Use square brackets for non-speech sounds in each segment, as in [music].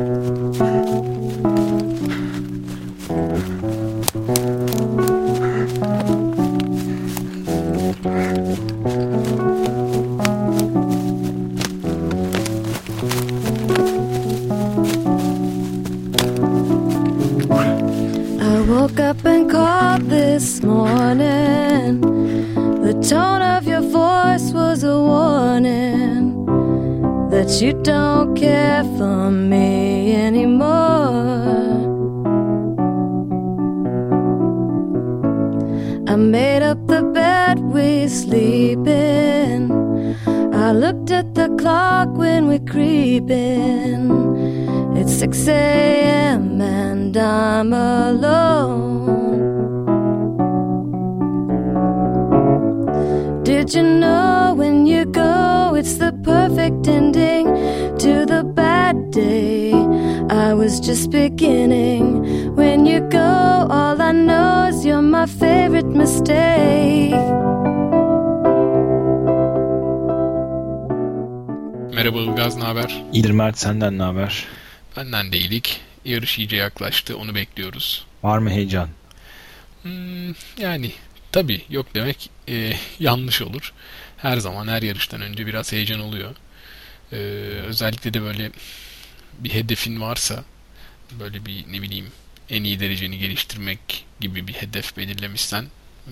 Bye. Merhaba Ilgaz, ne haber? İyidir Mert senden ne haber? Benden de iyilik. Yarış iyice yaklaştı, onu bekliyoruz. Var mı heyecan? Hmm, yani tabii yok demek e, [laughs] yanlış olur. Her zaman her yarıştan önce biraz heyecan oluyor. Ee, özellikle de böyle bir hedefin varsa böyle bir ne bileyim en iyi dereceni geliştirmek gibi bir hedef belirlemişsen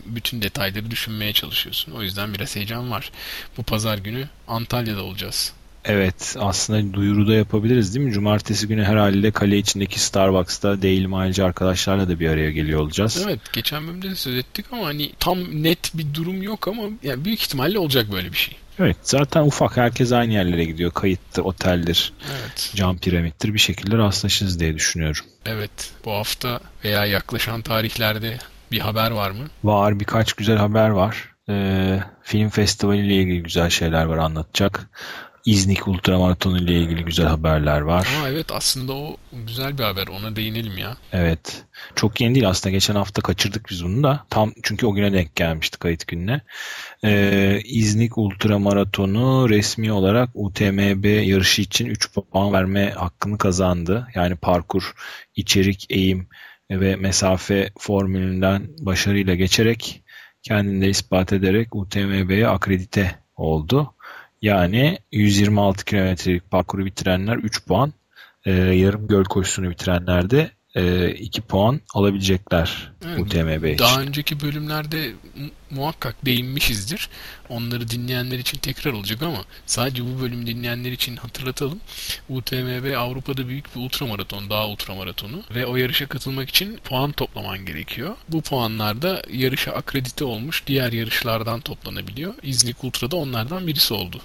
bütün detayları düşünmeye çalışıyorsun. O yüzden biraz heyecan var. Bu pazar günü Antalya'da olacağız. Evet aslında duyuruda yapabiliriz değil mi? Cumartesi günü herhalde kale içindeki Starbucks'ta Daily Mile'ci arkadaşlarla da bir araya geliyor olacağız. Evet geçen bölümde de söz ettik ama hani tam net bir durum yok ama yani büyük ihtimalle olacak böyle bir şey. Evet zaten ufak herkes aynı yerlere gidiyor. Kayıttır, oteldir, Evet. cam piramittir bir şekilde rastlaşırız diye düşünüyorum. Evet. Bu hafta veya yaklaşan tarihlerde bir haber var mı? Var birkaç güzel haber var. Ee, film festivali ile ilgili güzel şeyler var anlatacak. İznik Ultramaratonu ile ilgili güzel haberler var. Aa evet aslında o güzel bir haber. Ona değinelim ya. Evet. Çok yeni değil aslında. Geçen hafta kaçırdık biz bunu da. Tam çünkü o güne denk gelmişti kayıt gününe. Ee, İznik Ultramaratonu resmi olarak UTMB yarışı için 3 puan verme hakkını kazandı. Yani parkur, içerik, eğim ve mesafe formülünden başarıyla geçerek kendini de ispat ederek UTMB'ye akredite oldu. Yani 126 kilometrelik parkuru bitirenler 3 puan, e, yarım göl koşusunu bitirenler de 2 puan alabilecekler Evet, UTMB için. Daha önceki bölümlerde mu- muhakkak değinmişizdir. Onları dinleyenler için tekrar olacak ama sadece bu bölüm dinleyenler için hatırlatalım. UTMB Avrupa'da büyük bir ultramaraton, dağ ultramaratonu ve o yarışa katılmak için puan toplaman gerekiyor. Bu puanlar da yarışa akredite olmuş diğer yarışlardan toplanabiliyor. İznik Ultra'da onlardan birisi oldu.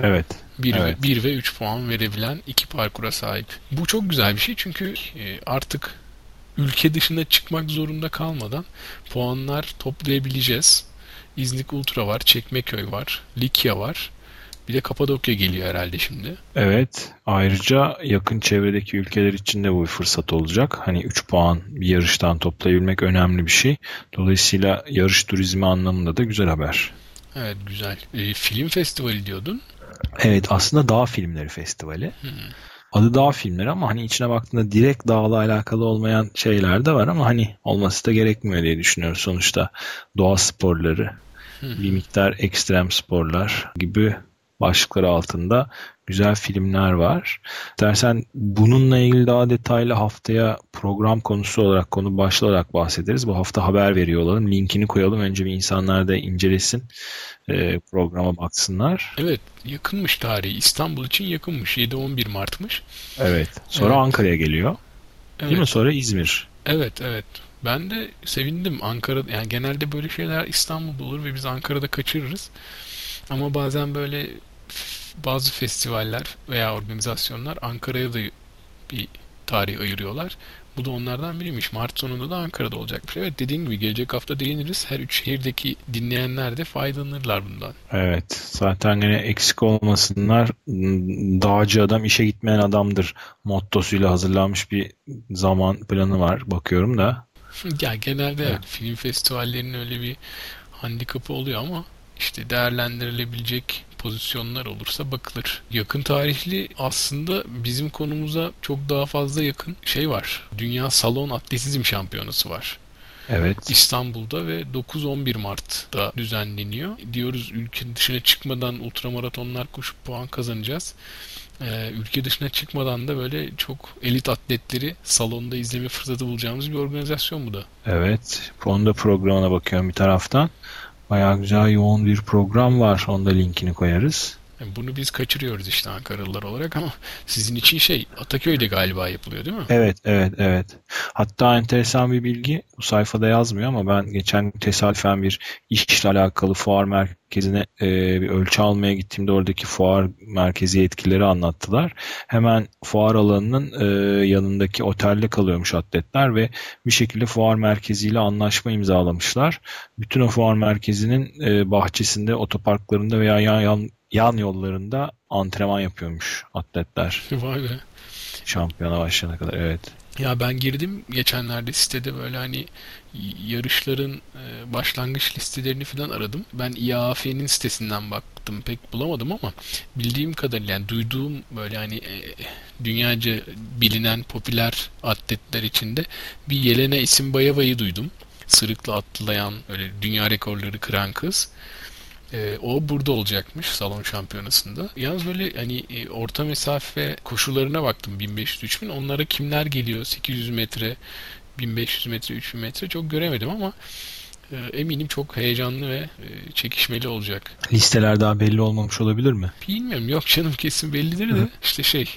Evet. 1 Evet. ve, 1 ve 3 puan verebilen iki parkura sahip. Bu çok güzel bir şey çünkü e, artık ülke dışına çıkmak zorunda kalmadan puanlar toplayabileceğiz. İznik Ultra var, Çekmeköy var, Likya var. Bir de Kapadokya geliyor herhalde şimdi. Evet. Ayrıca yakın çevredeki ülkeler için de bu bir fırsat olacak. Hani 3 puan bir yarıştan toplayabilmek önemli bir şey. Dolayısıyla yarış turizmi anlamında da güzel haber. Evet güzel. E, film festivali diyordun. Evet aslında Dağ Filmleri Festivali. Adı Dağ Filmleri ama hani içine baktığında direkt dağla alakalı olmayan şeyler de var ama hani olması da gerekmiyor diye düşünüyorum. Sonuçta doğa sporları, bir miktar ekstrem sporlar gibi başlıkları altında güzel filmler var. Dersen bununla ilgili daha detaylı haftaya program konusu olarak, konu başlığı olarak bahsederiz. Bu hafta haber veriyor olalım. Linkini koyalım. Önce bir insanlar da incelesin. e, programa baksınlar. Evet yakınmış tarihi. İstanbul için yakınmış. 7-11 Mart'mış. Evet. Sonra Evet. Ankara'ya geliyor. Evet. Değil mi? Sonra İzmir. Evet evet. Ben de sevindim Ankara yani genelde böyle şeyler İstanbul'da olur ve biz Ankara'da kaçırırız. Ama bazen böyle bazı festivaller veya organizasyonlar Ankara'ya da bir tarih ayırıyorlar. Bu da onlardan biriymiş. Mart sonunda da Ankara'da olacakmış. Evet dediğin gibi gelecek hafta değiniriz. Her üç şehirdeki dinleyenler de faydalanırlar bundan. Evet. Zaten gene eksik olmasınlar. Dağcı adam işe gitmeyen adamdır mottosuyla hazırlanmış bir zaman planı var. Bakıyorum da. [laughs] Ya genelde evet, film festivallerinin öyle bir handikapı oluyor ama işte değerlendirilebilecek pozisyonlar olursa bakılır. Yakın tarihli aslında bizim konumuza çok daha fazla yakın şey var. Dünya Salon Atletizm Şampiyonası var. Evet. İstanbul'da ve 9-11 Mart'ta düzenleniyor. Diyoruz ülke dışına çıkmadan ultramaratonlar koşup puan kazanacağız. Ee, ülke dışına çıkmadan da böyle çok elit atletleri salonda izleme fırsatı bulacağımız bir organizasyon bu da. Evet. Onun da programına bakıyorum bir taraftan. Bayağı güzel yoğun bir program var. Onda linkini koyarız. Yani bunu biz kaçırıyoruz işte Ankaralılar olarak ama sizin için şey Ataköy'de galiba yapılıyor değil mi? Evet, evet, evet. Hatta enteresan bir bilgi bu sayfada yazmıyor ama ben geçen tesadüfen bir işle alakalı fuar merkezine e, bir ölçü almaya gittiğimde oradaki fuar merkezi yetkilileri anlattılar. Hemen fuar alanının e, yanındaki otelde kalıyormuş atletler ve bir şekilde fuar merkeziyle anlaşma imzalamışlar. Bütün o fuar merkezinin e, bahçesinde, otoparklarında veya yan, yan yan yollarında antrenman yapıyormuş atletler. [laughs] Vay be. Şampiyona başlayana kadar evet. Ya ben girdim geçenlerde sitede böyle hani yarışların e, başlangıç listelerini falan aradım. Ben IAAF'nin sitesinden baktım pek bulamadım ama bildiğim kadarıyla yani duyduğum böyle hani e, dünyaca bilinen popüler atletler içinde bir Yelena Isimbayeva'yı duydum. Sırıkla atlayan öyle dünya rekorları kıran kız. E, o burada olacakmış salon şampiyonasında. Yalnız böyle hani e, orta mesafe koşularına baktım 1500-3000. Onlara kimler geliyor? 800 metre, 1500 metre, 3000 metre çok göremedim ama e, eminim çok heyecanlı ve e, çekişmeli olacak. Listeler daha belli olmamış olabilir mi? Bilmiyorum. Yok canım kesin bellidir de işte şey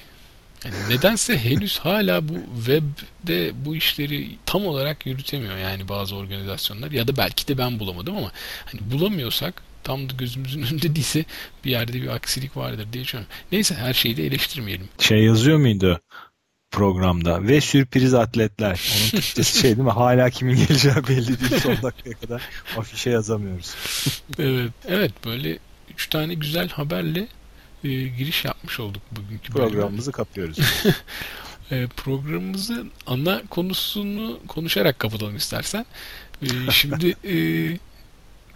yani nedense henüz hala bu webde bu işleri tam olarak yürütemiyor yani bazı organizasyonlar ya da belki de ben bulamadım ama hani bulamıyorsak tam da gözümüzün [laughs] önünde değilse bir yerde bir aksilik vardır diye düşünüyorum. Neyse her şeyi de eleştirmeyelim. Şey yazıyor muydu programda ve sürpriz atletler. Onun Türkçesi şey değil mi? Hala kimin geleceği belli değil son dakikaya kadar afişe yazamıyoruz. [laughs] evet, evet böyle üç tane güzel haberle e, giriş yapmış olduk bugünkü Programımızı kapıyoruz. [laughs] e, programımızın ana konusunu konuşarak kapatalım istersen. E, şimdi e,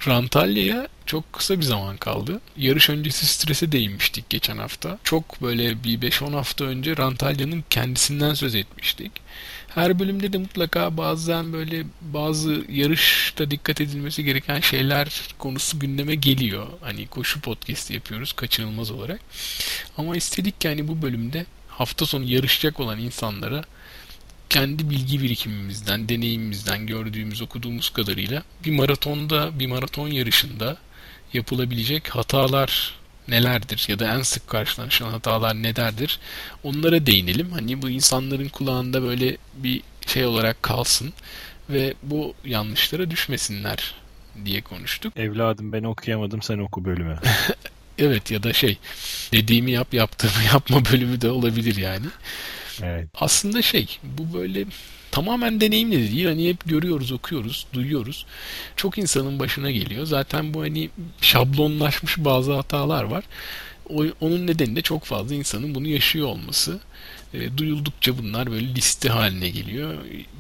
Rantalya'ya çok kısa bir zaman kaldı. Yarış öncesi strese değinmiştik geçen hafta. Çok böyle bir 5-10 hafta önce Rantalya'nın kendisinden söz etmiştik. Her bölümde de mutlaka bazen böyle bazı yarışta dikkat edilmesi gereken şeyler konusu gündeme geliyor. Hani koşu podcast yapıyoruz kaçınılmaz olarak. Ama istedik ki hani bu bölümde hafta sonu yarışacak olan insanlara kendi bilgi birikimimizden, deneyimimizden gördüğümüz, okuduğumuz kadarıyla bir maratonda, bir maraton yarışında yapılabilecek hatalar nelerdir ya da en sık karşılaşılan hatalar nelerdir onlara değinelim. Hani bu insanların kulağında böyle bir şey olarak kalsın ve bu yanlışlara düşmesinler diye konuştuk. Evladım ben okuyamadım sen oku bölümü. [laughs] evet ya da şey dediğimi yap yaptığımı [laughs] yapma bölümü de olabilir yani. Evet. Aslında şey bu böyle tamamen deneyimli de değil. Hani hep görüyoruz, okuyoruz, duyuyoruz. Çok insanın başına geliyor. Zaten bu hani şablonlaşmış bazı hatalar var. Onun nedeni de çok fazla insanın bunu yaşıyor olması e, duyuldukça bunlar böyle liste haline geliyor.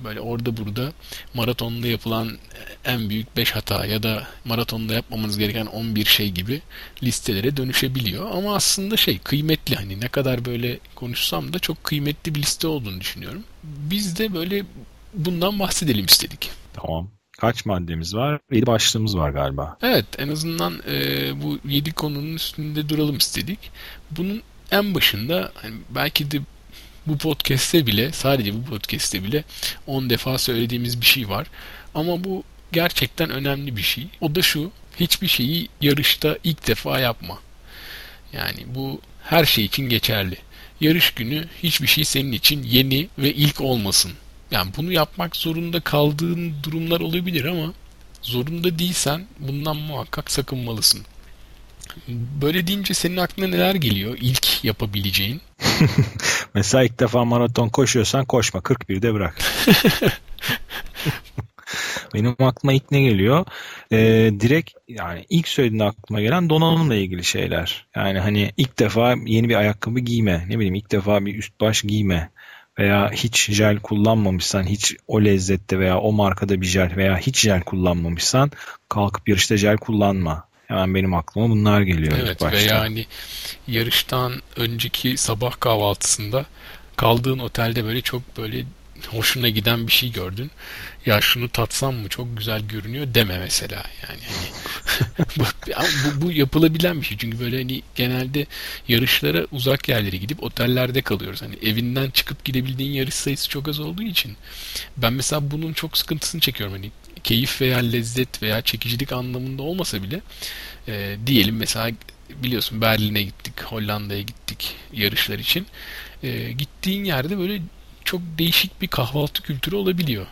Böyle orada burada maratonda yapılan en büyük 5 hata ya da maratonda yapmamanız gereken 11 şey gibi listelere dönüşebiliyor. Ama aslında şey kıymetli hani ne kadar böyle konuşsam da çok kıymetli bir liste olduğunu düşünüyorum. Biz de böyle bundan bahsedelim istedik. Tamam. Kaç maddemiz var? 7 başlığımız var galiba. Evet en azından e, bu 7 konunun üstünde duralım istedik. Bunun en başında hani belki de bu podcast'te bile sadece bu podcast'te bile 10 defa söylediğimiz bir şey var. Ama bu gerçekten önemli bir şey. O da şu hiçbir şeyi yarışta ilk defa yapma. Yani bu her şey için geçerli. Yarış günü hiçbir şey senin için yeni ve ilk olmasın. Yani bunu yapmak zorunda kaldığın durumlar olabilir ama zorunda değilsen bundan muhakkak sakınmalısın. Böyle deyince senin aklına neler geliyor ilk yapabileceğin? [laughs] Mesela ilk defa maraton koşuyorsan koşma 41'de bırak. [laughs] Benim aklıma ilk ne geliyor? Ee, direkt yani ilk söylediğinde aklıma gelen donanımla ilgili şeyler. Yani hani ilk defa yeni bir ayakkabı giyme. Ne bileyim ilk defa bir üst baş giyme. Veya hiç jel kullanmamışsan, hiç o lezzette veya o markada bir jel veya hiç jel kullanmamışsan kalkıp yarışta jel kullanma. Hemen benim aklıma bunlar geliyor. Evet ve yani yarıştan önceki sabah kahvaltısında kaldığın otelde böyle çok böyle hoşuna giden bir şey gördün. Ya şunu tatsam mı çok güzel görünüyor deme mesela yani. Hani, bu, [laughs] bu, bu yapılabilen bir şey. Çünkü böyle hani genelde yarışlara uzak yerlere gidip otellerde kalıyoruz. Hani evinden çıkıp gidebildiğin yarış sayısı çok az olduğu için. Ben mesela bunun çok sıkıntısını çekiyorum. Hani keyif veya lezzet veya çekicilik anlamında olmasa bile e, diyelim mesela biliyorsun Berlin'e gittik, Hollanda'ya gittik yarışlar için. E, gittiğin yerde böyle çok değişik bir kahvaltı kültürü olabiliyor.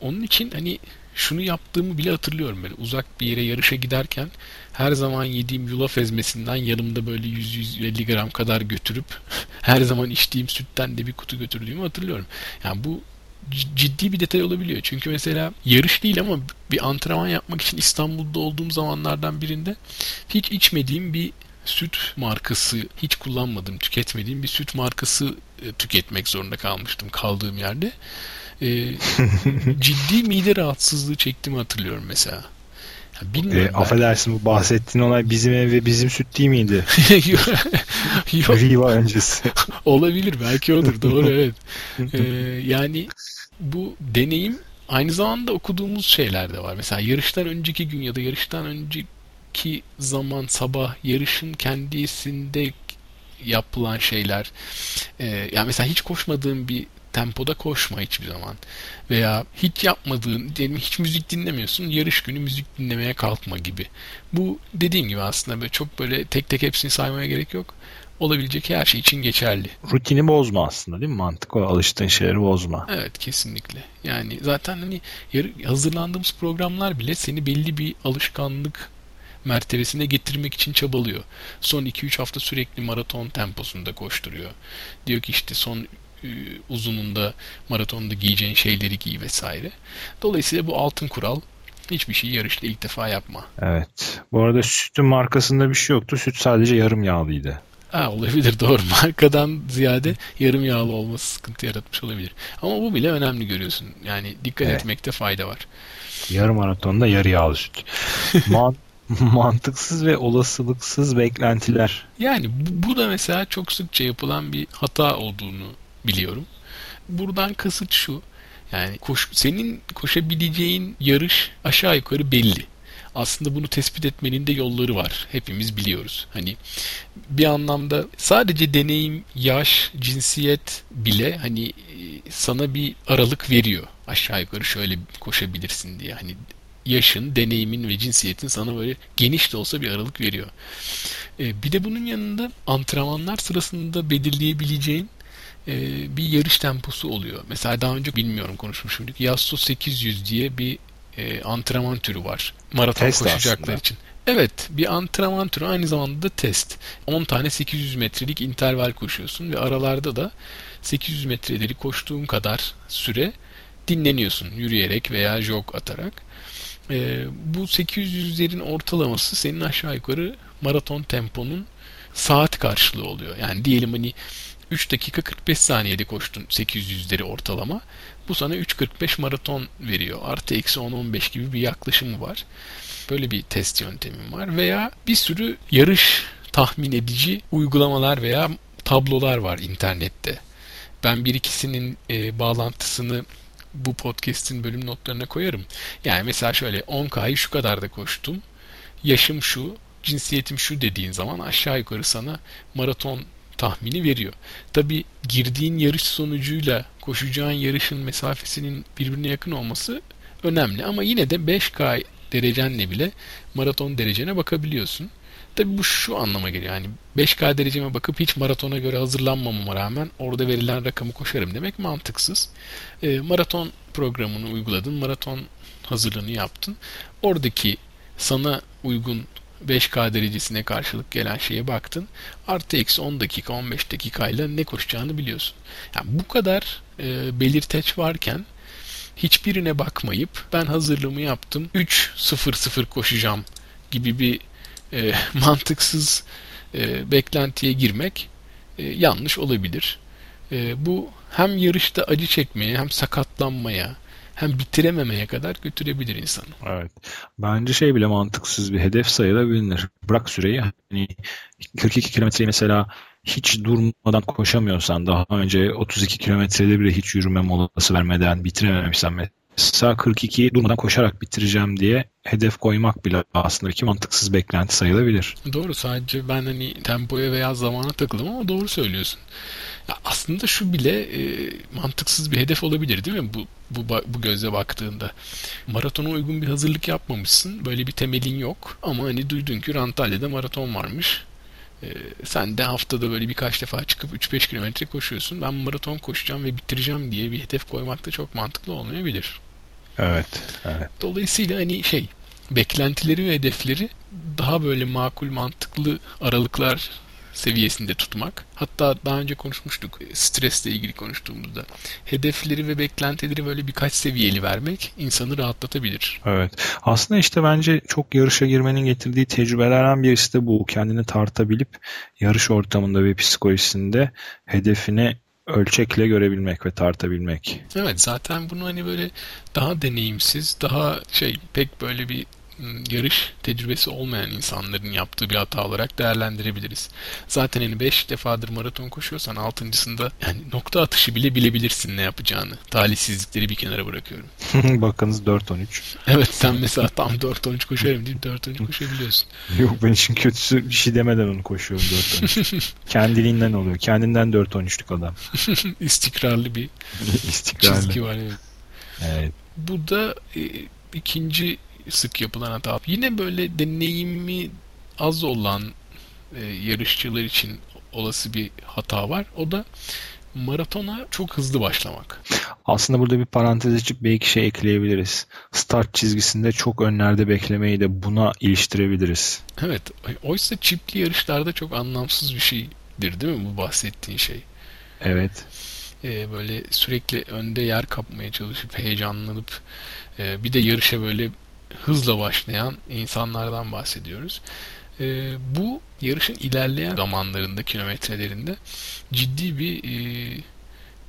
Onun için hani şunu yaptığımı bile hatırlıyorum böyle uzak bir yere yarışa giderken her zaman yediğim yulaf ezmesinden yanımda böyle 100-150 gram kadar götürüp [laughs] her zaman içtiğim sütten de bir kutu götürdüğümü hatırlıyorum. Yani bu ciddi bir detay olabiliyor. Çünkü mesela yarış değil ama bir antrenman yapmak için İstanbul'da olduğum zamanlardan birinde hiç içmediğim bir süt markası hiç kullanmadım, tüketmediğim bir süt markası e, tüketmek zorunda kalmıştım kaldığım yerde. E, [laughs] ciddi mide rahatsızlığı çektiğimi hatırlıyorum mesela. Ya bilmiyorum. E, affedersin bu bahsettiğin olay bizim ev ve bizim süt değil miydi? [laughs] Yok. Riva öncesi. [laughs] Olabilir belki odur doğru evet. Ee, yani bu deneyim aynı zamanda okuduğumuz şeyler de var. Mesela yarıştan önceki gün ya da yarıştan önceki zaman sabah yarışın kendisinde yapılan şeyler. Ee, yani mesela hiç koşmadığım bir tempoda koşma hiçbir zaman. Veya hiç yapmadığın, diyelim hiç müzik dinlemiyorsun, yarış günü müzik dinlemeye kalkma gibi. Bu dediğim gibi aslında böyle çok böyle tek tek hepsini saymaya gerek yok. Olabilecek her şey için geçerli. Rutini bozma aslında değil mi? Mantık o alıştığın şeyleri bozma. Evet kesinlikle. Yani zaten hani hazırlandığımız programlar bile seni belli bir alışkanlık mertebesine getirmek için çabalıyor. Son 2-3 hafta sürekli maraton temposunda koşturuyor. Diyor ki işte son e, uzununda maratonda giyeceğin şeyleri giy vesaire. Dolayısıyla bu altın kural hiçbir şeyi yarışta ilk defa yapma. Evet. Bu arada sütün markasında bir şey yoktu. Süt sadece yarım yağlıydı. Ha, olabilir [laughs] doğru. Markadan ziyade yarım yağlı olması sıkıntı yaratmış olabilir. Ama bu bile önemli görüyorsun. Yani dikkat evet. etmekte fayda var. Yarım maratonda yarı yağlı süt. Man [laughs] [laughs] mantıksız ve olasılıksız beklentiler. Yani bu, bu da mesela çok sıkça yapılan bir hata olduğunu biliyorum. Buradan kasıt şu. Yani koş, senin koşabileceğin yarış aşağı yukarı belli. Aslında bunu tespit etmenin de yolları var. Hepimiz biliyoruz. Hani bir anlamda sadece deneyim, yaş, cinsiyet bile hani e, sana bir aralık veriyor. Aşağı yukarı şöyle koşabilirsin diye. Hani yaşın, deneyimin ve cinsiyetin sana böyle geniş de olsa bir aralık veriyor. E, bir de bunun yanında antrenmanlar sırasında belirleyebileceğin e, bir yarış temposu oluyor. Mesela daha önce bilmiyorum konuşmuştuk. Yasso 800 diye bir e, antrenman türü var. Maraton test koşacaklar aslında. için. Evet bir antrenman türü aynı zamanda da test. 10 tane 800 metrelik interval koşuyorsun ve aralarda da 800 metreleri koştuğun kadar süre dinleniyorsun yürüyerek veya jog atarak. E, bu 800'lerin ortalaması senin aşağı yukarı maraton temponun saat karşılığı oluyor. Yani diyelim hani 3 dakika 45 saniyede koştun 800'leri ortalama. Bu sana 3.45 maraton veriyor. Artı eksi 10-15 gibi bir yaklaşımı var. Böyle bir test yöntemim var. Veya bir sürü yarış tahmin edici uygulamalar veya tablolar var internette. Ben bir ikisinin e, bağlantısını bu podcast'in bölüm notlarına koyarım. Yani mesela şöyle 10K'yı şu kadar da koştum. Yaşım şu, cinsiyetim şu dediğin zaman aşağı yukarı sana maraton tahmini veriyor. Tabi girdiğin yarış sonucuyla koşacağın yarışın mesafesinin birbirine yakın olması önemli ama yine de 5K derecenle bile maraton derecene bakabiliyorsun. Tabi bu şu anlama geliyor. Yani 5K dereceme bakıp hiç maratona göre hazırlanmamama rağmen orada verilen rakamı koşarım demek mantıksız. E, maraton programını uyguladın, maraton hazırlığını yaptın. Oradaki sana uygun 5K derecesine karşılık gelen şeye baktın. Artı eksi 10 dakika 15 dakikayla ne koşacağını biliyorsun. Yani bu kadar e, belirteç varken hiçbirine bakmayıp ben hazırlığımı yaptım 3.00 koşacağım gibi bir e, [laughs] mantıksız e, beklentiye girmek e, yanlış olabilir. E, bu hem yarışta acı çekmeye hem sakatlanmaya hem bitirememeye kadar götürebilir insanı. Evet. Bence şey bile mantıksız bir hedef sayılabilir. Bırak süreyi. Hani 42 kilometreyi mesela hiç durmadan koşamıyorsan daha önce 32 kilometrede bile hiç yürüme molası vermeden bitirememişsen mesela 42'yi durmadan koşarak bitireceğim diye hedef koymak bile aslında ki mantıksız beklenti sayılabilir. Doğru sadece ben hani tempoya veya zamana takıldım ama doğru söylüyorsun. Ya aslında şu bile e, mantıksız bir hedef olabilir değil mi? Bu, bu, bu gözle baktığında. Maratona uygun bir hazırlık yapmamışsın. Böyle bir temelin yok. Ama hani duydun ki Antalya'da maraton varmış. E, sen de haftada böyle birkaç defa çıkıp 3-5 kilometre koşuyorsun. Ben maraton koşacağım ve bitireceğim diye bir hedef koymak da çok mantıklı olmayabilir. Evet, evet. Dolayısıyla hani şey beklentileri ve hedefleri daha böyle makul mantıklı aralıklar seviyesinde tutmak. Hatta daha önce konuşmuştuk stresle ilgili konuştuğumuzda. Hedefleri ve beklentileri böyle birkaç seviyeli vermek insanı rahatlatabilir. Evet. Aslında işte bence çok yarışa girmenin getirdiği tecrübelerden birisi de bu. Kendini tartabilip yarış ortamında ve psikolojisinde hedefini ölçekle görebilmek ve tartabilmek. Evet zaten bunu hani böyle daha deneyimsiz, daha şey pek böyle bir yarış tecrübesi olmayan insanların yaptığı bir hata olarak değerlendirebiliriz. Zaten hani 5 defadır maraton koşuyorsan 6.sında yani nokta atışı bile bilebilirsin ne yapacağını. Talihsizlikleri bir kenara bırakıyorum. [laughs] Bakınız 4.13. Evet sen mesela tam 4.13 koşarım deyip 4.13 koşabiliyorsun. [laughs] Yok ben için kötüsü bir şey demeden onu koşuyorum 4.13. [laughs] Kendiliğinden oluyor. Kendinden 4.13'lük adam. İstikrarlı bir İstikrarlı. çizgi var evet. Evet. Bu da e, ikinci sık yapılan hata. Yine böyle deneyimi az olan e, yarışçılar için olası bir hata var. O da maratona çok hızlı başlamak. Aslında burada bir parantez açıp bir iki şey ekleyebiliriz. Start çizgisinde çok önlerde beklemeyi de buna iliştirebiliriz. Evet. Oysa çipli yarışlarda çok anlamsız bir şeydir değil mi bu bahsettiğin şey? Evet. Ee, böyle sürekli önde yer kapmaya çalışıp heyecanlanıp e, bir de yarışa böyle hızla başlayan insanlardan bahsediyoruz. E, bu yarışın ilerleyen zamanlarında, kilometrelerinde ciddi bir e,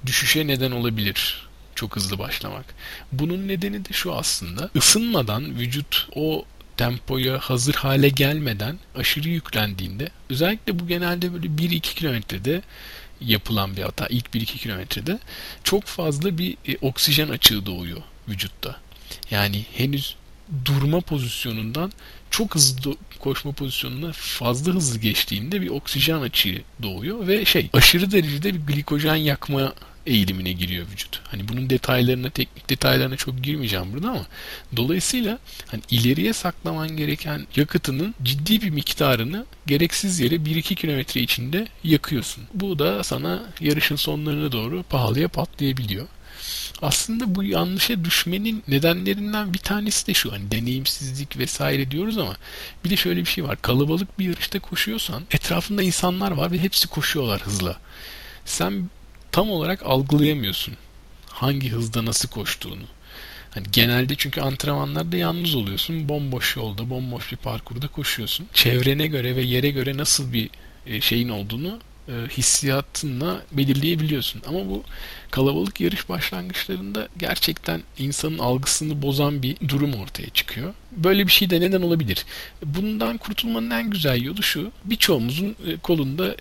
düşüşe neden olabilir çok hızlı başlamak. Bunun nedeni de şu aslında. Isınmadan vücut o tempoya hazır hale gelmeden aşırı yüklendiğinde özellikle bu genelde böyle 1-2 kilometrede yapılan bir hata. ilk 1-2 kilometrede çok fazla bir e, oksijen açığı doğuyor vücutta. Yani henüz durma pozisyonundan çok hızlı koşma pozisyonuna fazla hızlı geçtiğinde bir oksijen açığı doğuyor ve şey aşırı derecede bir glikojen yakma eğilimine giriyor vücut. Hani bunun detaylarına, teknik detaylarına çok girmeyeceğim burada ama dolayısıyla hani ileriye saklaman gereken yakıtının ciddi bir miktarını gereksiz yere 1-2 kilometre içinde yakıyorsun. Bu da sana yarışın sonlarına doğru pahalıya patlayabiliyor. Aslında bu yanlışa düşmenin nedenlerinden bir tanesi de şu hani deneyimsizlik vesaire diyoruz ama bir de şöyle bir şey var. Kalabalık bir yarışta koşuyorsan etrafında insanlar var ve hepsi koşuyorlar hızla. Sen tam olarak algılayamıyorsun hangi hızda nasıl koştuğunu. Hani genelde çünkü antrenmanlarda yalnız oluyorsun. Bomboş yolda, bomboş bir parkurda koşuyorsun. Çevrene göre ve yere göre nasıl bir e, şeyin olduğunu e, hissiyatınla belirleyebiliyorsun. Ama bu kalabalık yarış başlangıçlarında gerçekten insanın algısını bozan bir durum ortaya çıkıyor. Böyle bir şey de neden olabilir? Bundan kurtulmanın en güzel yolu şu. Birçoğumuzun e, kolunda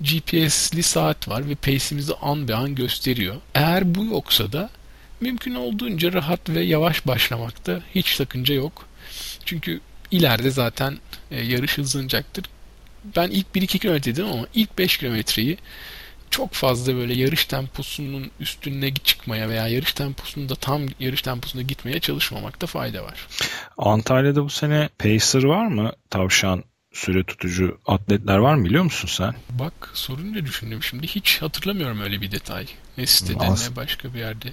GPS'li saat var ve pace'imizi an be an gösteriyor. Eğer bu yoksa da mümkün olduğunca rahat ve yavaş başlamakta hiç sakınca yok. Çünkü ileride zaten e, yarış hızlanacaktır ben ilk 1-2 kilometre dedim ama ilk 5 kilometreyi çok fazla böyle yarış temposunun üstüne çıkmaya veya yarış temposunda tam yarış temposunda gitmeye çalışmamakta fayda var. Antalya'da bu sene Pacer var mı? Tavşan süre tutucu atletler var mı biliyor musun sen? Bak sorunca düşündüm şimdi hiç hatırlamıyorum öyle bir detay. Ne sitede As- ne başka bir yerde.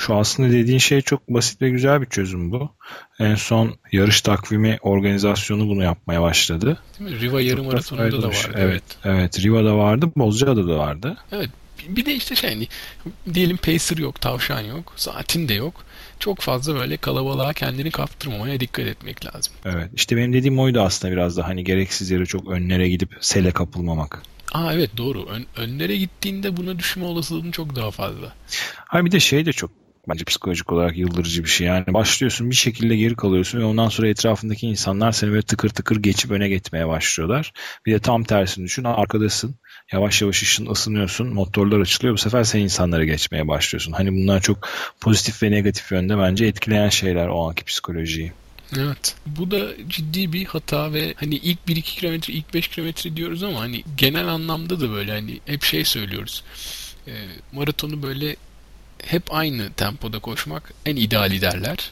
Şu aslında dediğin şey çok basit ve güzel bir çözüm bu. En son yarış takvimi organizasyonu bunu yapmaya başladı. Değil mi? Riva yarım maratonunda da vardı. Evet, evet. Evet, Riva'da vardı, Bozcaada da vardı. Evet. Bir de işte şey hani diyelim pacer yok, tavşan yok, saatin de yok. Çok fazla böyle kalabalığa kendini kaptırmamaya dikkat etmek lazım. Evet. İşte benim dediğim oydu aslında biraz da hani gereksiz yere çok önlere gidip sele kapılmamak. Aa evet doğru. Ön, önlere gittiğinde buna düşme olasılığın çok daha fazla. Ha bir de şey de çok bence psikolojik olarak yıldırıcı bir şey. Yani başlıyorsun bir şekilde geri kalıyorsun ve ondan sonra etrafındaki insanlar seni böyle tıkır tıkır geçip öne gitmeye başlıyorlar. Bir de tam tersini düşün arkadasın. Yavaş yavaş ışın ısınıyorsun. Motorlar açılıyor. Bu sefer sen insanlara geçmeye başlıyorsun. Hani bunlar çok pozitif ve negatif yönde bence etkileyen şeyler o anki psikolojiyi. Evet. Bu da ciddi bir hata ve hani ilk 1-2 kilometre, ilk 5 kilometre diyoruz ama hani genel anlamda da böyle hani hep şey söylüyoruz. E, maratonu böyle hep aynı tempoda koşmak en ideali derler.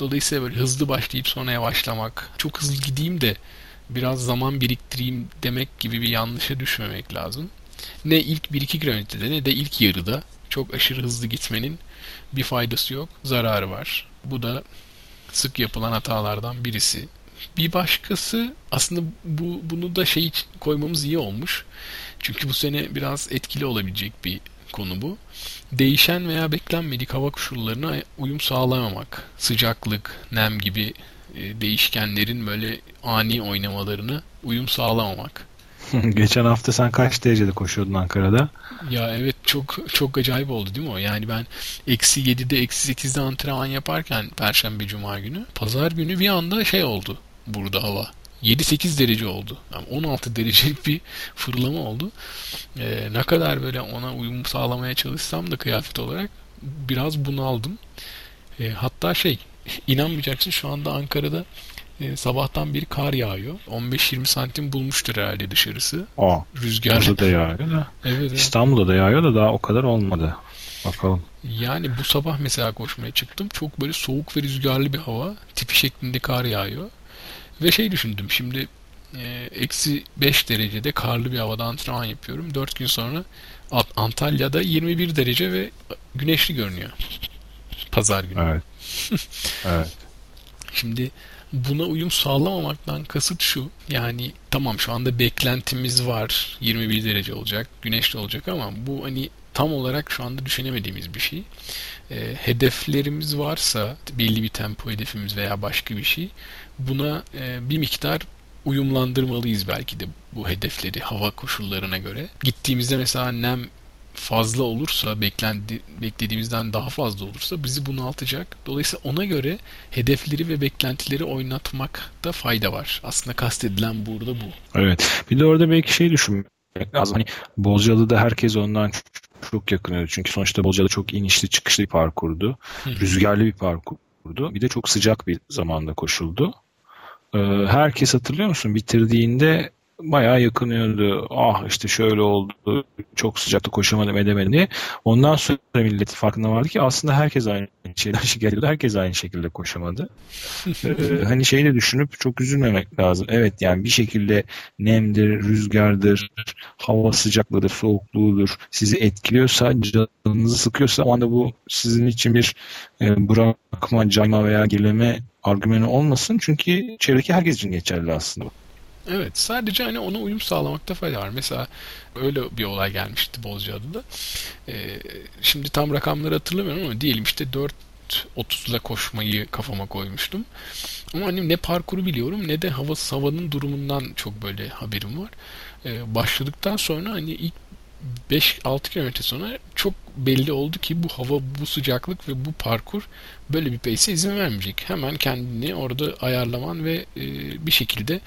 Dolayısıyla böyle hızlı başlayıp sonra yavaşlamak, çok hızlı gideyim de biraz zaman biriktireyim demek gibi bir yanlışa düşmemek lazım. Ne ilk 1-2 kilometrede ne de ilk yarıda çok aşırı hızlı gitmenin bir faydası yok, zararı var. Bu da sık yapılan hatalardan birisi. Bir başkası aslında bu bunu da şey koymamız iyi olmuş. Çünkü bu sene biraz etkili olabilecek bir konu bu. Değişen veya beklenmedik hava koşullarına uyum sağlamamak, sıcaklık, nem gibi e, değişkenlerin böyle ani oynamalarını uyum sağlamamak. [laughs] Geçen hafta sen kaç derecede koşuyordun Ankara'da? Ya evet çok çok acayip oldu değil mi o? Yani ben eksi 7'de eksi 8'de antrenman yaparken Perşembe Cuma günü Pazar günü bir anda şey oldu burada hava. 7-8 derece oldu. Yani 16 derecelik bir fırlama oldu. Ee, ne kadar böyle ona uyum sağlamaya çalışsam da kıyafet olarak biraz bunaldım. Ee, hatta şey [laughs] inanmayacaksın şu anda Ankara'da e, sabahtan beri kar yağıyor. 15-20 santim bulmuştur herhalde dışarısı. Aa, Rüzgar. Burada da yağıyor da. [laughs] Evet, evet. İstanbul'da da yağıyor da daha o kadar olmadı. Bakalım. Yani bu sabah mesela koşmaya çıktım. Çok böyle soğuk ve rüzgarlı bir hava. Tipi şeklinde kar yağıyor. Ve şey düşündüm şimdi e, eksi 5 derecede karlı bir havada antrenman yapıyorum. 4 gün sonra Antalya'da 21 derece ve güneşli görünüyor. Pazar günü. Evet. [laughs] evet. Şimdi buna uyum sağlamamaktan kasıt şu. Yani tamam şu anda beklentimiz var. 21 derece olacak, güneşli olacak ama bu hani tam olarak şu anda düşünemediğimiz bir şey. E, hedeflerimiz varsa belli bir tempo hedefimiz veya başka bir şey buna e, bir miktar uyumlandırmalıyız belki de bu hedefleri hava koşullarına göre. Gittiğimizde mesela nem fazla olursa, beklendi, beklediğimizden daha fazla olursa bizi bunaltacak. Dolayısıyla ona göre hedefleri ve beklentileri oynatmakta fayda var. Aslında kastedilen burada bu. Evet. Bir de orada belki şey düşünmek lazım. Hani Bozcaada'da herkes ondan çok yakınıyordu. Çünkü sonuçta Bozcaada çok inişli çıkışlı bir parkurdu. Rüzgarlı bir parkurdu. Bir de çok sıcak bir zamanda koşuldu. Ee, herkes hatırlıyor musun? Bitirdiğinde bayağı yakınıyordu. Ah işte şöyle oldu. Çok sıcakta koşamadım edemedim diye. Ondan sonra millet farkında vardı ki aslında herkes aynı şeyden [laughs] şikayet. Herkes aynı şekilde koşamadı. [laughs] ee, hani şeyi düşünüp çok üzülmemek lazım. Evet yani bir şekilde nemdir, rüzgardır, hava sıcaklığıdır, soğukluğudur sizi etkiliyorsa, canınızı sıkıyorsa o anda bu sizin için bir e, bırakma, cayma veya gerileme argümanı olmasın. Çünkü çevredeki herkes için geçerli aslında. Evet sadece hani ona uyum sağlamakta fayda var. Mesela öyle bir olay gelmişti Bozcaada'da. Ee, şimdi tam rakamları hatırlamıyorum ama diyelim işte 4.30'la koşmayı kafama koymuştum. Ama hani ne parkuru biliyorum ne de hava havanın durumundan çok böyle haberim var. Ee, başladıktan sonra hani ilk 5-6 kilometre sonra çok belli oldu ki bu hava, bu sıcaklık ve bu parkur böyle bir pace'e izin vermeyecek. Hemen kendini orada ayarlaman ve e, bir şekilde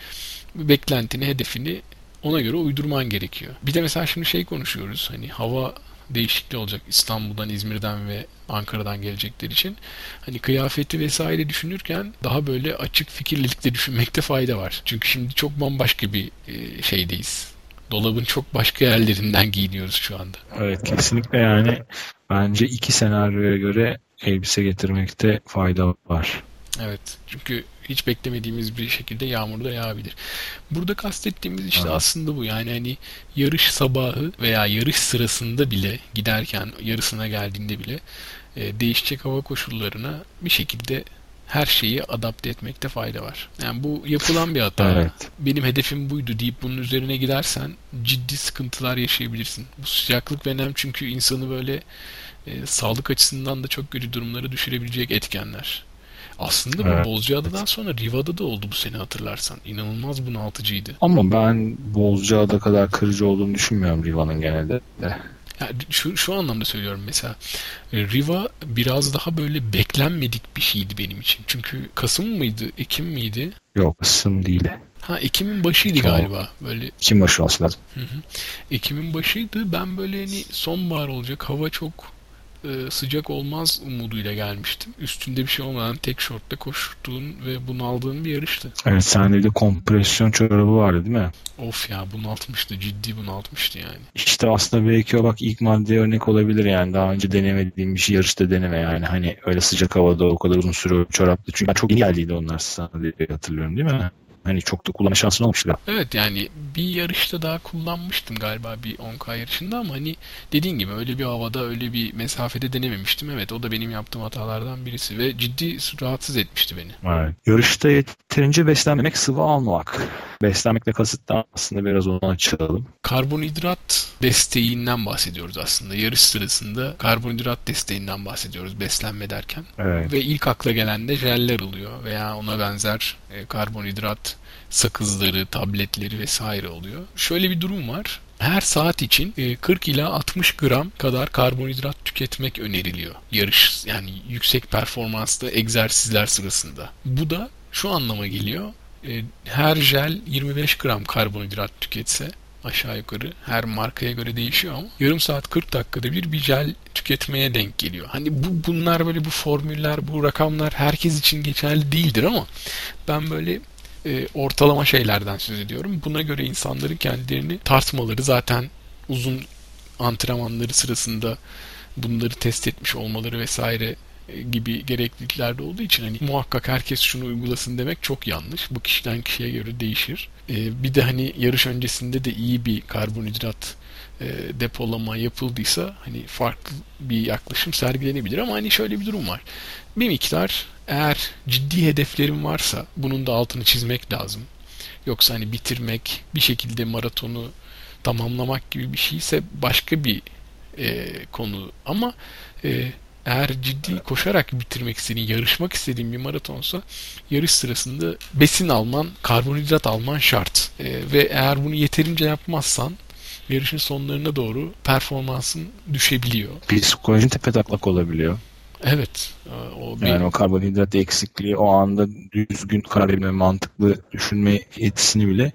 beklentini, hedefini ona göre uydurman gerekiyor. Bir de mesela şimdi şey konuşuyoruz. Hani hava değişikliği olacak İstanbul'dan, İzmir'den ve Ankara'dan gelecekler için. Hani kıyafeti vesaire düşünürken daha böyle açık fikirlilikle düşünmekte fayda var. Çünkü şimdi çok bambaşka bir e, şeydeyiz. Dolabın çok başka yerlerinden giyiniyoruz şu anda. Evet kesinlikle yani bence iki senaryoya göre elbise getirmekte fayda var. Evet. Çünkü hiç beklemediğimiz bir şekilde yağmur da yağabilir. Burada kastettiğimiz işte evet. aslında bu. Yani hani yarış sabahı veya yarış sırasında bile giderken yarısına geldiğinde bile e, değişecek hava koşullarına bir şekilde her şeyi adapte etmekte fayda var. Yani bu yapılan bir hata. Evet. Benim hedefim buydu deyip bunun üzerine gidersen ciddi sıkıntılar yaşayabilirsin. Bu sıcaklık ve nem çünkü insanı böyle e, sağlık açısından da çok kötü durumlara düşürebilecek etkenler. Aslında bu evet. Bozcaada'dan sonra Riva'da da oldu bu sene hatırlarsan. İnanılmaz bunaltıcıydı. Ama ben Bozcaada kadar kırıcı olduğunu düşünmüyorum Riva'nın genelde de. Yani şu, şu anlamda söylüyorum mesela e, Riva biraz daha böyle beklenmedik bir şeydi benim için. Çünkü Kasım mıydı, Ekim miydi? Yok Kasım değil. Ha Ekim'in başıydı Tamam. galiba. Böyle Ekim başı olması lazım. Hı hı. Ekim'in başıydı. Ben böyle hani sonbahar olacak. Hava çok e, sıcak olmaz umuduyla gelmiştim. Üstünde bir şey olmadan tek şortla koştuğun ve bunaldığın bir yarıştı. Evet sende de kompresyon çorabı vardı değil mi? Of ya bunaltmıştı. Ciddi bunaltmıştı yani. İşte aslında belki o bak ilk madde örnek olabilir yani. Daha önce denemediğim bir şey yarışta deneme yani. Hani öyle sıcak havada o kadar uzun süre çoraplı. Çünkü çok yeni geldiydi onlar sana diye hatırlıyorum değil mi? Hani çok da kullanma şansın olmuştu. Evet yani bir yarışta daha kullanmıştım galiba bir 10K yarışında ama hani dediğin gibi öyle bir havada öyle bir mesafede denememiştim. Evet o da benim yaptığım hatalardan birisi ve ciddi rahatsız etmişti beni. Evet. Yarışta yeterince beslenmemek, sıvı almamak. Beslenmekle kasıt da aslında biraz onu açalım. Karbonhidrat desteğinden bahsediyoruz aslında. Yarış sırasında karbonhidrat desteğinden bahsediyoruz beslenme derken. Evet. Ve ilk akla gelen de jeller oluyor veya ona benzer e, karbonhidrat sakızları, tabletleri vesaire oluyor. Şöyle bir durum var. Her saat için e, 40 ila 60 gram kadar karbonhidrat tüketmek öneriliyor. Yarış yani yüksek performanslı egzersizler sırasında. Bu da şu anlama geliyor. E, Her jel 25 gram karbonhidrat tüketse aşağı yukarı her markaya göre değişiyor ama yarım saat 40 dakikada bir bir jel tüketmeye denk geliyor. Hani bu bunlar böyle bu formüller, bu rakamlar herkes için geçerli değildir ama ben böyle e, ortalama şeylerden söz ediyorum. Buna göre insanların kendilerini tartmaları zaten uzun antrenmanları sırasında bunları test etmiş olmaları vesaire gibi gerekliliklerde olduğu için hani muhakkak herkes şunu uygulasın demek çok yanlış. Bu kişiden kişiye göre değişir. E, bir de hani yarış öncesinde de iyi bir karbonhidrat e, depolama yapıldıysa hani farklı bir yaklaşım sergilenebilir ama hani şöyle bir durum var. Bir miktar eğer ciddi hedeflerin varsa bunun da altını çizmek lazım. Yoksa hani bitirmek, bir şekilde maratonu tamamlamak gibi bir şeyse başka bir e, konu. Ama e, eğer ciddi koşarak bitirmek istediğin, yarışmak istediğin bir maratonsa yarış sırasında besin alman, karbonhidrat alman şart. E, ve eğer bunu yeterince yapmazsan yarışın sonlarına doğru performansın düşebiliyor. Psikolojin tepetaklak olabiliyor. Evet. e, O bir, Yani o karbonhidrat eksikliği o anda düzgün karar verme, mantıklı düşünme yetisini bile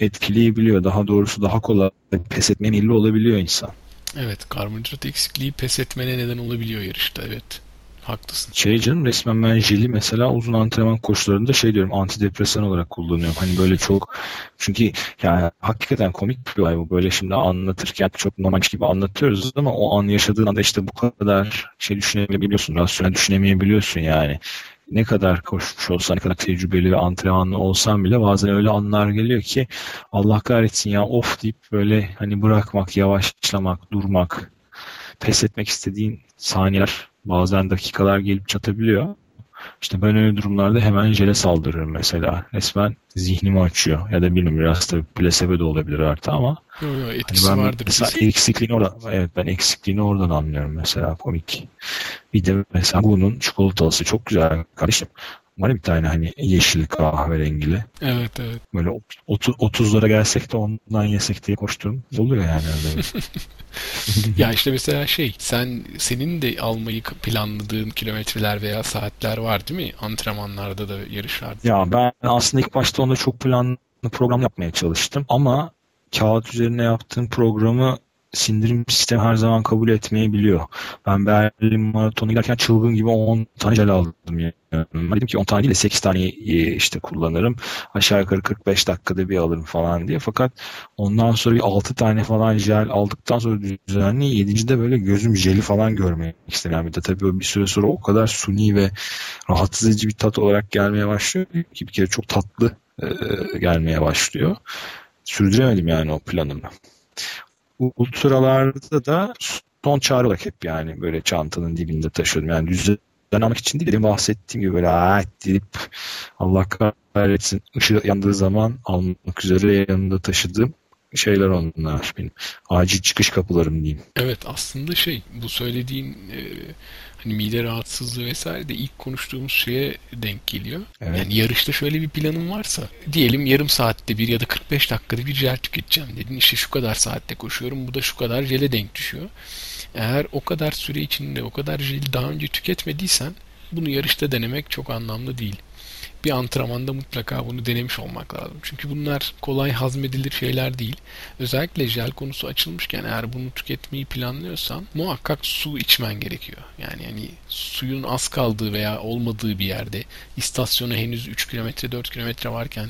etkileyebiliyor. Daha doğrusu daha kolay pes etmeye meyilli olabiliyor insan. Evet karbonhidrat eksikliği pes etmene neden olabiliyor yarışta. Evet. Haklısın. Şey canım resmen ben jeli mesela uzun antrenman koşularında şey diyorum antidepresan olarak kullanıyorum. Hani böyle çok çünkü yani hakikaten komik bir olay bu. Böyle şimdi anlatırken çok normalmiş gibi anlatıyoruz ama o an yaşadığın anda işte bu kadar şey düşünemeyebiliyorsun. Rasyonel düşünemeyebiliyorsun yani. Ne kadar koşmuş olsan, ne kadar tecrübeli ve antrenmanlı olsan bile bazen öyle anlar geliyor ki Allah kahretsin ya of deyip böyle hani bırakmak, yavaşlamak, durmak, pes etmek istediğin saniyeler bazen dakikalar gelip çatabiliyor. İşte ben öyle durumlarda hemen jele saldırırım mesela. Resmen zihnimi açıyor. Ya da bilmiyorum biraz tabii plasebo da olabilir artık ama Yo, yo, hani ben vardır. mesela kesin. eksikliğini oradan, evet ben eksikliğini oradan anlıyorum mesela komik. Bir de mesela bunun çikolatalısı çok güzel kardeşim. Var bir tane hani yeşil kahverengili. Evet evet. Böyle ot- 30'lara gelsek de ondan yesek diye koştuğum oluyor yani. Öyle. [laughs] Ya işte mesela şey sen senin de almayı planladığın kilometreler veya saatler var değil mi? Antrenmanlarda da yarışlarda. Ya ben aslında ilk başta onda çok planlı program yapmaya çalıştım ama kağıt üzerine yaptığım programı sindirim sistemi her zaman kabul etmeyebiliyor. Ben Berlin Maratonu giderken çılgın gibi 10 tane jel aldım. Yani. Dedim ki 10 tane değil de 8 tane e, işte kullanırım. Aşağı yukarı 45 dakikada bir alırım falan diye. Fakat ondan sonra bir 6 tane falan jel aldıktan sonra düzenli 7. de böyle gözüm jeli falan görmek istemiyorum. Bir de tabii bir süre sonra o kadar suni ve rahatsız edici bir tat olarak gelmeye başlıyor ki bir kere çok tatlı e, gelmeye başlıyor. Sürdüremedim yani o planımı. Ultralarda da son çare olarak hep yani böyle çantanın dibinde taşıyordum. Yani düzen almak için değil dedim bahsettiğim gibi böyle aa deyip Allah kahretsin ışığı yandığı zaman almak üzere yanında taşıdığım şeyler onlar benim. Acil çıkış kapılarım diyeyim. Evet aslında şey bu söylediğin e, hani mide rahatsızlığı vesaire de ilk konuştuğumuz şeye denk geliyor. Evet. Yani yarışta şöyle bir planın varsa diyelim yarım saatte bir ya da 45 dakikada bir jel tüketeceğim dedin. İşte şu kadar saatte koşuyorum bu da şu kadar jele denk düşüyor. Eğer o kadar süre içinde o kadar jeli daha önce tüketmediysen bunu yarışta denemek çok anlamlı değil bir antrenmanda mutlaka bunu denemiş olmak lazım. Çünkü bunlar kolay hazmedilir şeyler değil. Özellikle jel konusu açılmışken eğer bunu tüketmeyi planlıyorsan muhakkak su içmen gerekiyor. Yani yani suyun az kaldığı veya olmadığı bir yerde istasyona henüz 3 kilometre 4 kilometre varken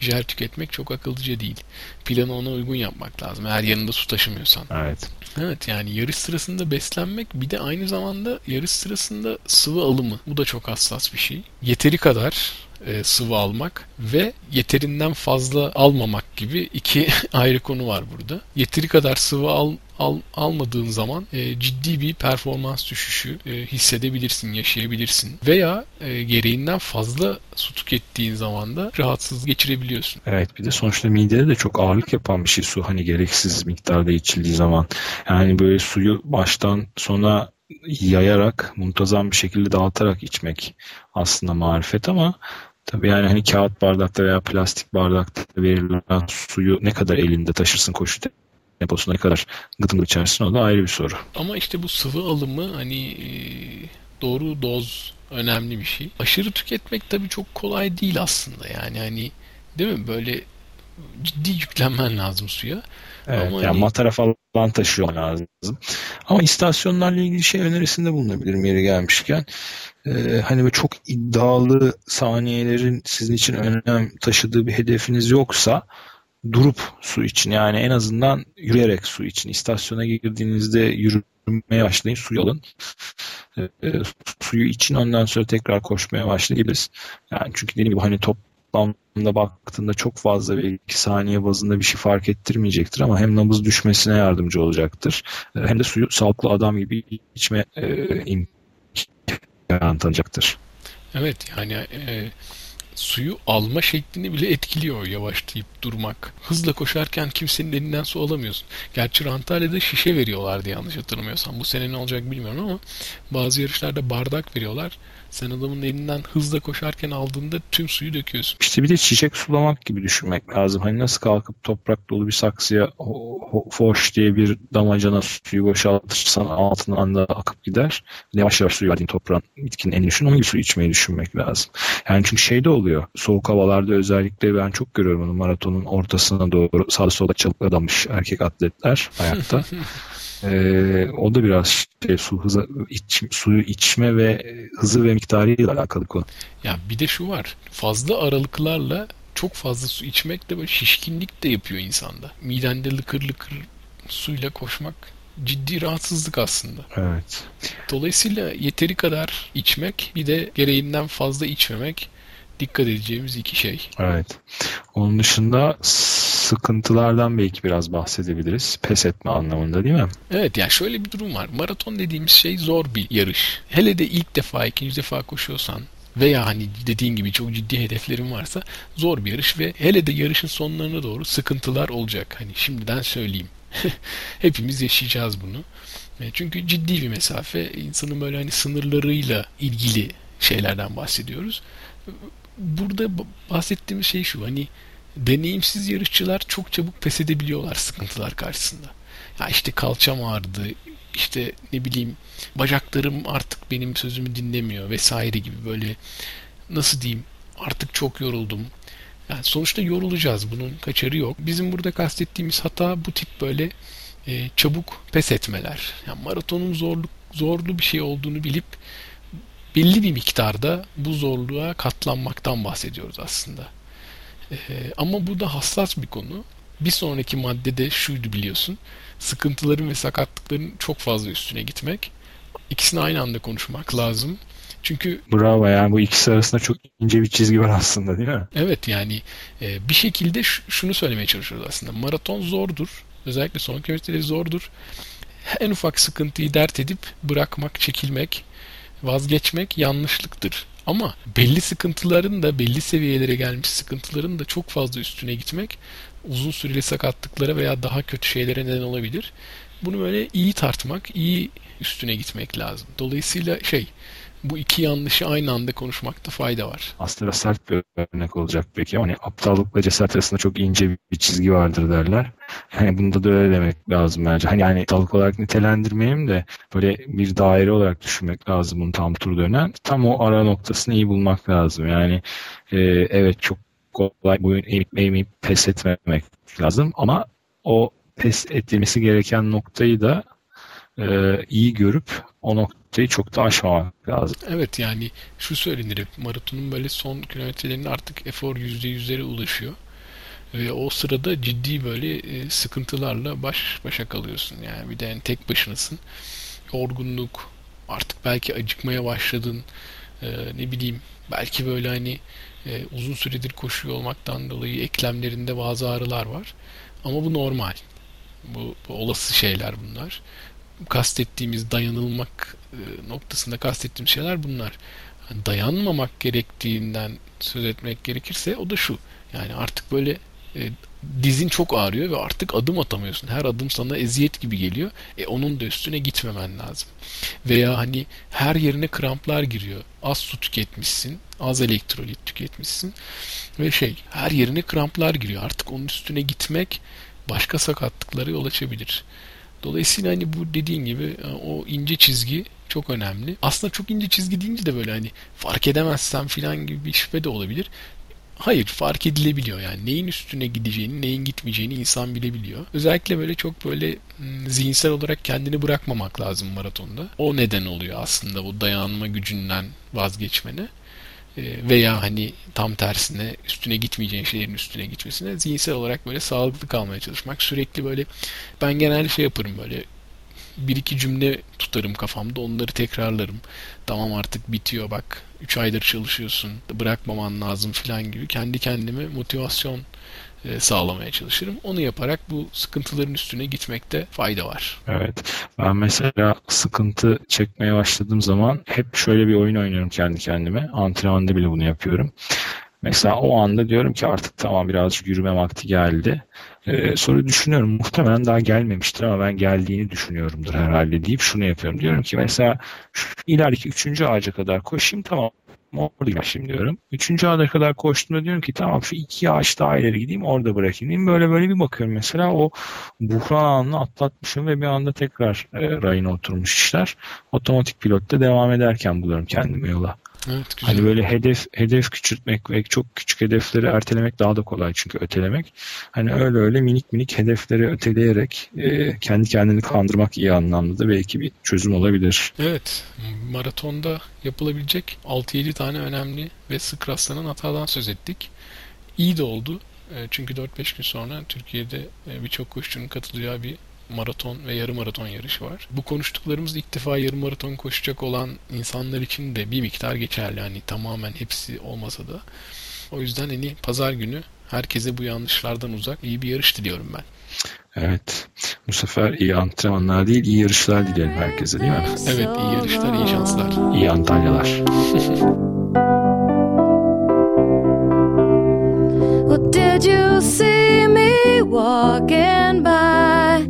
jel tüketmek çok akıllıca değil. Planı ona uygun yapmak lazım. Eğer yanında su taşımıyorsan. Evet. Evet yani yarış sırasında beslenmek bir de aynı zamanda yarış sırasında sıvı alımı. Bu da çok hassas bir şey. Yeteri kadar e, sıvı almak ve yeterinden fazla almamak gibi iki [laughs] ayrı konu var burada. Yeteri kadar sıvı al, al almadığın zaman e, ciddi bir performans düşüşü e, hissedebilirsin, yaşayabilirsin. Veya e, gereğinden fazla su tükettiğin zaman da rahatsız geçirebiliyorsun. Evet bir de sonuçta midede de çok ağırlık yapan bir şey su hani gereksiz miktarda içildiği zaman. Yani böyle suyu baştan sona yayarak, muntazam bir şekilde dağıtarak içmek aslında marifet ama Tabii yani hani kağıt bardakta veya plastik bardakta verilen suyu ne kadar elinde taşırsın koşu deposuna ne kadar gıdım içersin o da ayrı bir soru. Ama işte bu sıvı alımı hani e, doğru doz önemli bir şey. Aşırı tüketmek tabii çok kolay değil aslında yani hani değil mi böyle ciddi yüklenmen lazım suya. Evet, Ama yani matara falan taşıyor lazım. Ama istasyonlarla ilgili şey önerisinde bulunabilirim yeri gelmişken. E, hani böyle çok iddialı saniyelerin sizin için önem taşıdığı bir hedefiniz yoksa durup su için yani en azından yürüyerek su için istasyona girdiğinizde yürümeye başlayın suyu alın. E, suyu için ondan sonra tekrar koşmaya başlayabiliriz. Yani çünkü dediğim gibi hani toplamda baktığında çok fazla bir iki saniye bazında bir şey fark ettirmeyecektir ama hem nabız düşmesine yardımcı olacaktır hem de suyu sağlıklı adam gibi içme e, imkanı tanıyacaktır. Evet yani e, suyu alma şeklini bile etkiliyor yavaşlayıp durmak. Hızla koşarken kimsenin elinden su alamıyorsun. Gerçi Antalya'da şişe veriyorlardı yanlış hatırlamıyorsam. Bu sene ne olacak bilmiyorum ama bazı yarışlarda bardak veriyorlar. Sen adamın elinden hızla koşarken aldığında tüm suyu döküyorsun. İşte bir de çiçek sulamak gibi düşünmek lazım. Hani nasıl kalkıp toprak dolu bir saksıya foş diye bir damacana suyu boşaltırsan altından da akıp gider. Yavaş yavaş suyu verdiğin toprağın bitkinin en düşün. Onun gibi su içmeyi düşünmek lazım. Yani çünkü şey de oluyor. Soğuk havalarda özellikle ben çok görüyorum onu maratonun ortasına doğru sağda solda çalıp adamış erkek atletler ayakta. [laughs] Ee, o da biraz şey, su hızı iç, suyu içme ve hızı ve miktarıyla alakalı konu. Ya bir de şu var. Fazla aralıklarla çok fazla su içmek de böyle şişkinlik de yapıyor insanda. Midende lıkır lıkır suyla koşmak ciddi rahatsızlık aslında. Evet. Dolayısıyla yeteri kadar içmek bir de gereğinden fazla içmemek dikkat edeceğimiz iki şey. Evet. Onun dışında sıkıntılardan belki biraz bahsedebiliriz. Pes etme anlamında değil mi? Evet yani şöyle bir durum var. Maraton dediğimiz şey zor bir yarış. Hele de ilk defa, ikinci defa koşuyorsan veya hani dediğin gibi çok ciddi hedeflerin varsa zor bir yarış ve hele de yarışın sonlarına doğru sıkıntılar olacak. Hani şimdiden söyleyeyim. [laughs] Hepimiz yaşayacağız bunu. E, çünkü ciddi bir mesafe. insanın böyle hani sınırlarıyla ilgili şeylerden bahsediyoruz. Burada bahsettiğimiz şey şu hani deneyimsiz yarışçılar çok çabuk pes edebiliyorlar sıkıntılar karşısında. Ya işte kalçam ağrıdı, işte ne bileyim bacaklarım artık benim sözümü dinlemiyor vesaire gibi böyle nasıl diyeyim artık çok yoruldum. Yani sonuçta yorulacağız bunun kaçarı yok. Bizim burada kastettiğimiz hata bu tip böyle e, çabuk pes etmeler. Yani maratonun zorluk zorlu bir şey olduğunu bilip belli bir miktarda bu zorluğa katlanmaktan bahsediyoruz aslında. Ee, ama bu da hassas bir konu. Bir sonraki maddede şuydu biliyorsun. Sıkıntıların ve sakatlıkların çok fazla üstüne gitmek. İkisini aynı anda konuşmak lazım. Çünkü bravo yani bu ikisi arasında çok ince bir çizgi var aslında değil mi? Evet yani e, bir şekilde şunu söylemeye çalışıyoruz aslında. Maraton zordur. Özellikle son kilometreleri zordur. En ufak sıkıntıyı dert edip bırakmak, çekilmek, vazgeçmek yanlışlıktır. Ama belli sıkıntıların da belli seviyelere gelmiş sıkıntıların da çok fazla üstüne gitmek uzun süreli sakatlıklara veya daha kötü şeylere neden olabilir. Bunu böyle iyi tartmak, iyi üstüne gitmek lazım. Dolayısıyla şey bu iki yanlışı aynı anda konuşmakta fayda var. Aslında sert bir örnek olacak peki hani aptallıkla cesaret arasında çok ince bir çizgi vardır derler. Hani bunda da öyle demek lazım bence. Hani yani aptallık olarak nitelendirmeyeyim de böyle bir daire olarak düşünmek lazım bunu tam tur dönen. Tam o ara noktasını iyi bulmak lazım. Yani e, evet çok kolay boyun eğip eğmeyip pes etmemek lazım ama o pes edilmesi gereken noktayı da e, iyi görüp o noktayı çok da aşmamak lazım. Evet yani şu söylenir maratonun böyle son kilometrelerinde artık efor %100'lere ulaşıyor. Ve o sırada ciddi böyle e, sıkıntılarla baş başa kalıyorsun. Yani bir de yani tek başınasın. Yorgunluk, artık belki acıkmaya başladın. E, ne bileyim belki böyle hani e, uzun süredir koşuyor olmaktan dolayı eklemlerinde bazı ağrılar var. Ama bu normal. Bu, bu olası şeyler bunlar. Kastettiğimiz dayanılmak e, noktasında kastettiğim şeyler bunlar. Dayanmamak gerektiğinden söz etmek gerekirse o da şu. Yani artık böyle e, dizin çok ağrıyor ve artık adım atamıyorsun. Her adım sana eziyet gibi geliyor. E onun da üstüne gitmemen lazım. Veya hani her yerine kramplar giriyor. Az su tüketmişsin, az elektrolit tüketmişsin ve şey her yerine kramplar giriyor. Artık onun üstüne gitmek başka sakatlıklara yol açabilir. Dolayısıyla hani bu dediğin gibi e, o ince çizgi çok önemli. Aslında çok ince çizgi deyince de böyle hani fark edemezsem filan gibi bir şüphe de olabilir. Hayır fark edilebiliyor yani neyin üstüne gideceğini neyin gitmeyeceğini insan bilebiliyor. Özellikle böyle çok böyle zihinsel olarak kendini bırakmamak lazım maratonda. O neden oluyor aslında bu dayanma gücünden vazgeçmene veya hani tam tersine üstüne gitmeyeceğin şeylerin üstüne gitmesine zihinsel olarak böyle sağlıklı kalmaya çalışmak. Sürekli böyle ben genelde şey yaparım böyle bir iki cümle tutarım kafamda onları tekrarlarım. Tamam artık bitiyor bak 3 aydır çalışıyorsun bırakmaman lazım filan gibi kendi kendime motivasyon sağlamaya çalışırım. Onu yaparak bu sıkıntıların üstüne gitmekte fayda var. Evet. Ben mesela sıkıntı çekmeye başladığım zaman hep şöyle bir oyun oynuyorum kendi kendime. Antrenmanda bile bunu yapıyorum. Mesela o anda diyorum ki artık tamam birazcık yürüme vakti geldi. Ee, sonra düşünüyorum muhtemelen daha gelmemiştir ama ben geldiğini düşünüyorumdur herhalde deyip şunu yapıyorum. Diyorum ki mesela şu ilerideki üçüncü ağaca kadar koşayım tamam orada şimdi diyorum. Üçüncü ağaca kadar koştuğumda diyorum ki tamam şu iki ağaç daha ileri gideyim orada bırakayım. Böyle böyle bir bakıyorum mesela o buhran anını atlatmışım ve bir anda tekrar e, rayına oturmuş işler. Otomatik pilotta devam ederken buluyorum kendimi yola. Evet, güzel. Hani böyle hedef hedef küçültmek ve çok küçük hedefleri ertelemek daha da kolay çünkü ötelemek. Hani öyle öyle minik minik hedefleri öteleyerek e, kendi kendini kandırmak iyi anlamda da belki bir çözüm olabilir. Evet. Maratonda yapılabilecek 6-7 tane önemli ve sık rastlanan hatadan söz ettik. İyi de oldu. E, çünkü 4-5 gün sonra Türkiye'de e, birçok koşucunun katılacağı bir maraton ve yarım maraton yarışı var. Bu konuştuklarımız ilk defa yarım maraton koşacak olan insanlar için de bir miktar geçerli. Hani tamamen hepsi olmasa da. O yüzden hani pazar günü herkese bu yanlışlardan uzak iyi bir yarış diliyorum ben. Evet. Bu sefer iyi antrenmanlar değil, iyi yarışlar dilerim herkese değil mi? Evet, iyi yarışlar, iyi şanslar. İyi Antalyalar. [laughs] did you see me walking by?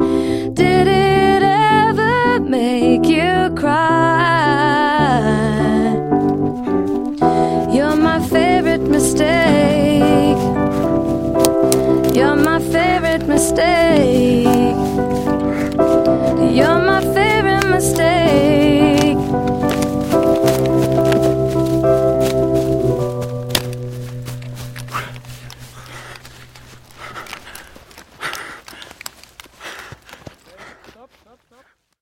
You're my favorite mistake.